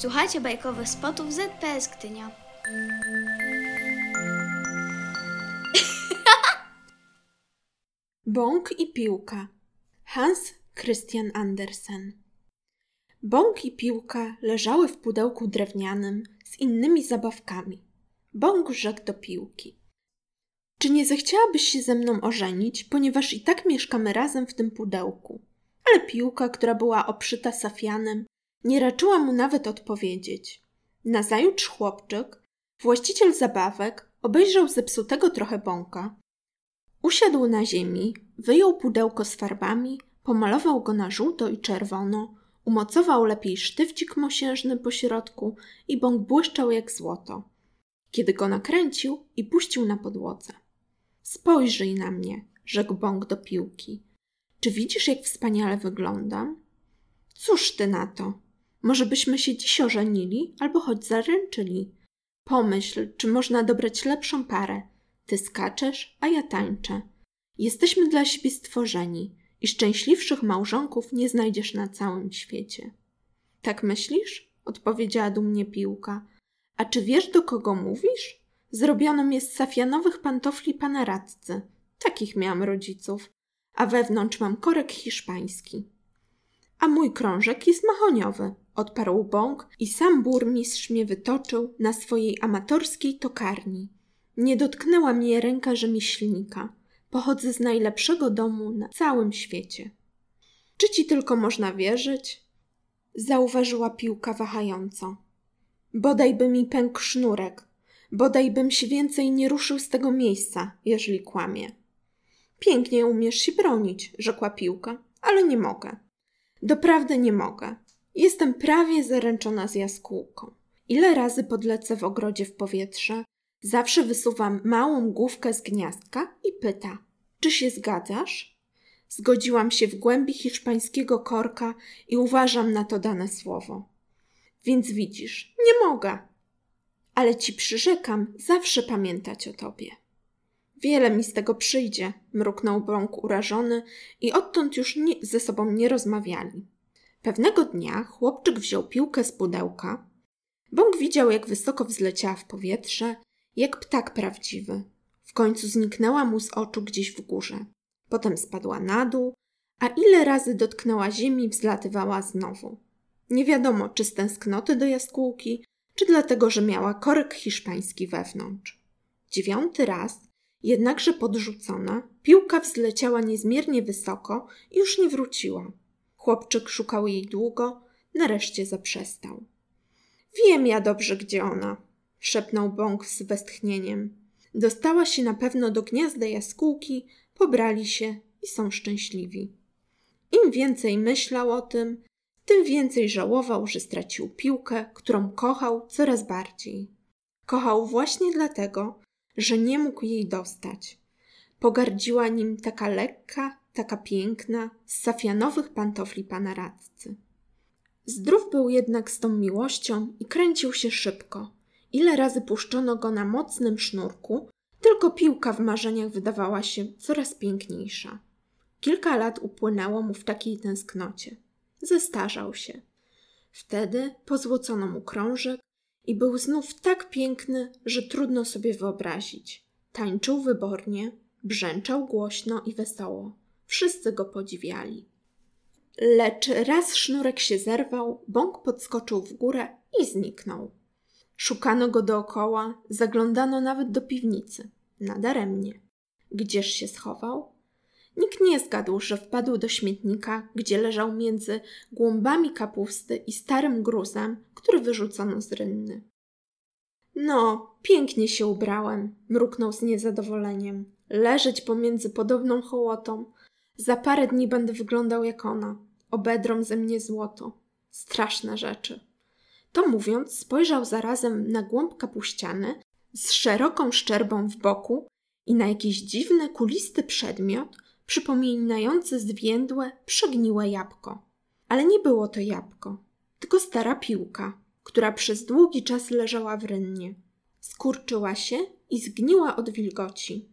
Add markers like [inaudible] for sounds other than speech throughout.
Słuchajcie bajkowych spotów ZPS Gdynia. [laughs] Bąk i piłka. Hans Christian Andersen. Bąk i piłka leżały w pudełku drewnianym z innymi zabawkami. Bąk rzekł do piłki. Czy nie zechciałabyś się ze mną ożenić, ponieważ i tak mieszkamy razem w tym pudełku? Ale piłka, która była obszyta safianem, nie raczyła mu nawet odpowiedzieć. Nazajutrz chłopczyk, właściciel zabawek, obejrzał zepsutego trochę bąka, usiadł na ziemi, wyjął pudełko z farbami, pomalował go na żółto i czerwono, umocował lepiej sztywcik mosiężny po środku i bąk błyszczał jak złoto. Kiedy go nakręcił i puścił na podłodze. Spojrzyj na mnie, rzekł bąk do piłki. Czy widzisz, jak wspaniale wyglądam? Cóż ty na to? Może byśmy się dziś ożenili albo choć zaręczyli. Pomyśl, czy można dobrać lepszą parę. Ty skaczesz, a ja tańczę. Jesteśmy dla siebie stworzeni i szczęśliwszych małżonków nie znajdziesz na całym świecie. Tak myślisz? odpowiedziała dumnie piłka. A czy wiesz, do kogo mówisz? Zrobiono jest z safianowych pantofli pana radcy. Takich miałam rodziców. A wewnątrz mam korek hiszpański. A mój krążek jest mahoniowy, odparł bąk i sam burmistrz mnie wytoczył na swojej amatorskiej tokarni. Nie dotknęła mnie ręka rzemieślnika. Pochodzę z najlepszego domu na całym świecie. Czy ci tylko można wierzyć? Zauważyła piłka wahająco. Bodaj by mi pękł sznurek, bodaj bym się więcej nie ruszył z tego miejsca, jeżeli kłamie. Pięknie umiesz się bronić, rzekła piłka, ale nie mogę. Doprawdy nie mogę. Jestem prawie zaręczona z jaskółką. Ile razy podlecę w ogrodzie w powietrze, zawsze wysuwam małą główkę z gniazdka i pyta: Czy się zgadzasz? Zgodziłam się w głębi hiszpańskiego korka i uważam na to dane słowo. Więc widzisz, nie mogę. Ale ci przyrzekam zawsze pamiętać o tobie. Wiele mi z tego przyjdzie, mruknął bąk urażony i odtąd już nie, ze sobą nie rozmawiali. Pewnego dnia chłopczyk wziął piłkę z pudełka. Bąk widział, jak wysoko wzleciała w powietrze, jak ptak prawdziwy. W końcu zniknęła mu z oczu gdzieś w górze. Potem spadła na dół, a ile razy dotknęła ziemi, wzlatywała znowu. Nie wiadomo, czy z tęsknoty do jaskółki, czy dlatego, że miała korek hiszpański wewnątrz. Dziewiąty raz, jednakże podrzucona, piłka wzleciała niezmiernie wysoko i już nie wróciła. Chłopczyk szukał jej długo, nareszcie zaprzestał. Wiem ja dobrze, gdzie ona, szepnął bąk z westchnieniem. Dostała się na pewno do gniazda jaskółki, pobrali się i są szczęśliwi. Im więcej myślał o tym, tym więcej żałował, że stracił piłkę, którą kochał coraz bardziej. Kochał właśnie dlatego, że nie mógł jej dostać. Pogardziła nim taka lekka, taka piękna, z safianowych pantofli pana radcy. Zdrów był jednak z tą miłością i kręcił się szybko. Ile razy puszczono go na mocnym sznurku, tylko piłka w marzeniach wydawała się coraz piękniejsza. Kilka lat upłynęło mu w takiej tęsknocie. Zestarzał się. Wtedy pozłocono mu krążek i był znów tak piękny, że trudno sobie wyobrazić. Tańczył wybornie, brzęczał głośno i wesoło. Wszyscy go podziwiali. Lecz raz sznurek się zerwał, bąk podskoczył w górę i zniknął. Szukano go dookoła, zaglądano nawet do piwnicy. Nadaremnie. Gdzież się schował? Nikt nie zgadł, że wpadł do śmietnika, gdzie leżał między głąbami kapusty i starym gruzem, który wyrzucono z rynny. No, pięknie się ubrałem, mruknął z niezadowoleniem. Leżeć pomiędzy podobną hołotą. Za parę dni będę wyglądał jak ona. Obedrą ze mnie złoto. Straszne rzeczy. To mówiąc, spojrzał zarazem na głąb kapuściany z szeroką szczerbą w boku i na jakiś dziwny, kulisty przedmiot, przypominający zwiędłe, przegniłe jabłko. Ale nie było to jabłko, tylko stara piłka, która przez długi czas leżała w rynnie. Skurczyła się i zgniła od wilgoci.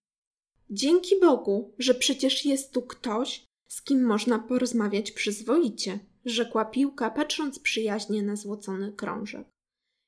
Dzięki Bogu, że przecież jest tu ktoś, z kim można porozmawiać przyzwoicie, rzekła piłka, patrząc przyjaźnie na złocony krążek.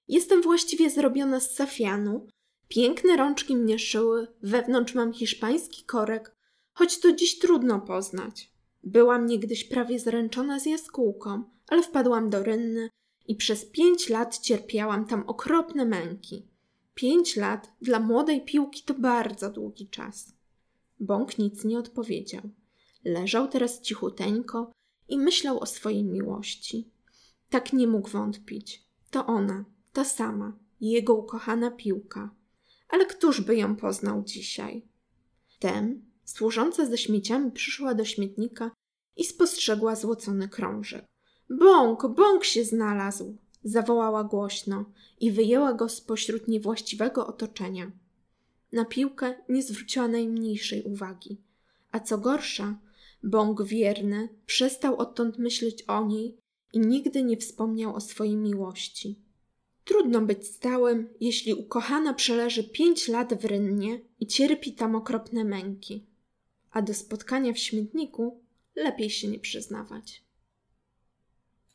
Jestem właściwie zrobiona z safianu. Piękne rączki mnie szyły, wewnątrz mam hiszpański korek, choć to dziś trudno poznać. Byłam niegdyś prawie zręczona z jaskółką, ale wpadłam do rynny i przez pięć lat cierpiałam tam okropne męki. Pięć lat dla młodej piłki to bardzo długi czas. Bąk nic nie odpowiedział. Leżał teraz cichuteńko i myślał o swojej miłości. Tak nie mógł wątpić. To ona, ta sama, jego ukochana piłka. Ale któż by ją poznał dzisiaj? Wtem służąca ze śmieciami przyszła do śmietnika i spostrzegła złocony krążek. Bąk, bąk się znalazł! zawołała głośno i wyjęła go spośród niewłaściwego otoczenia. Na piłkę nie zwróciła najmniejszej uwagi, a co gorsza, bąk wierny przestał odtąd myśleć o niej i nigdy nie wspomniał o swojej miłości. Trudno być stałym, jeśli ukochana przeleży pięć lat w rynnie i cierpi tam okropne męki, a do spotkania w śmietniku lepiej się nie przyznawać.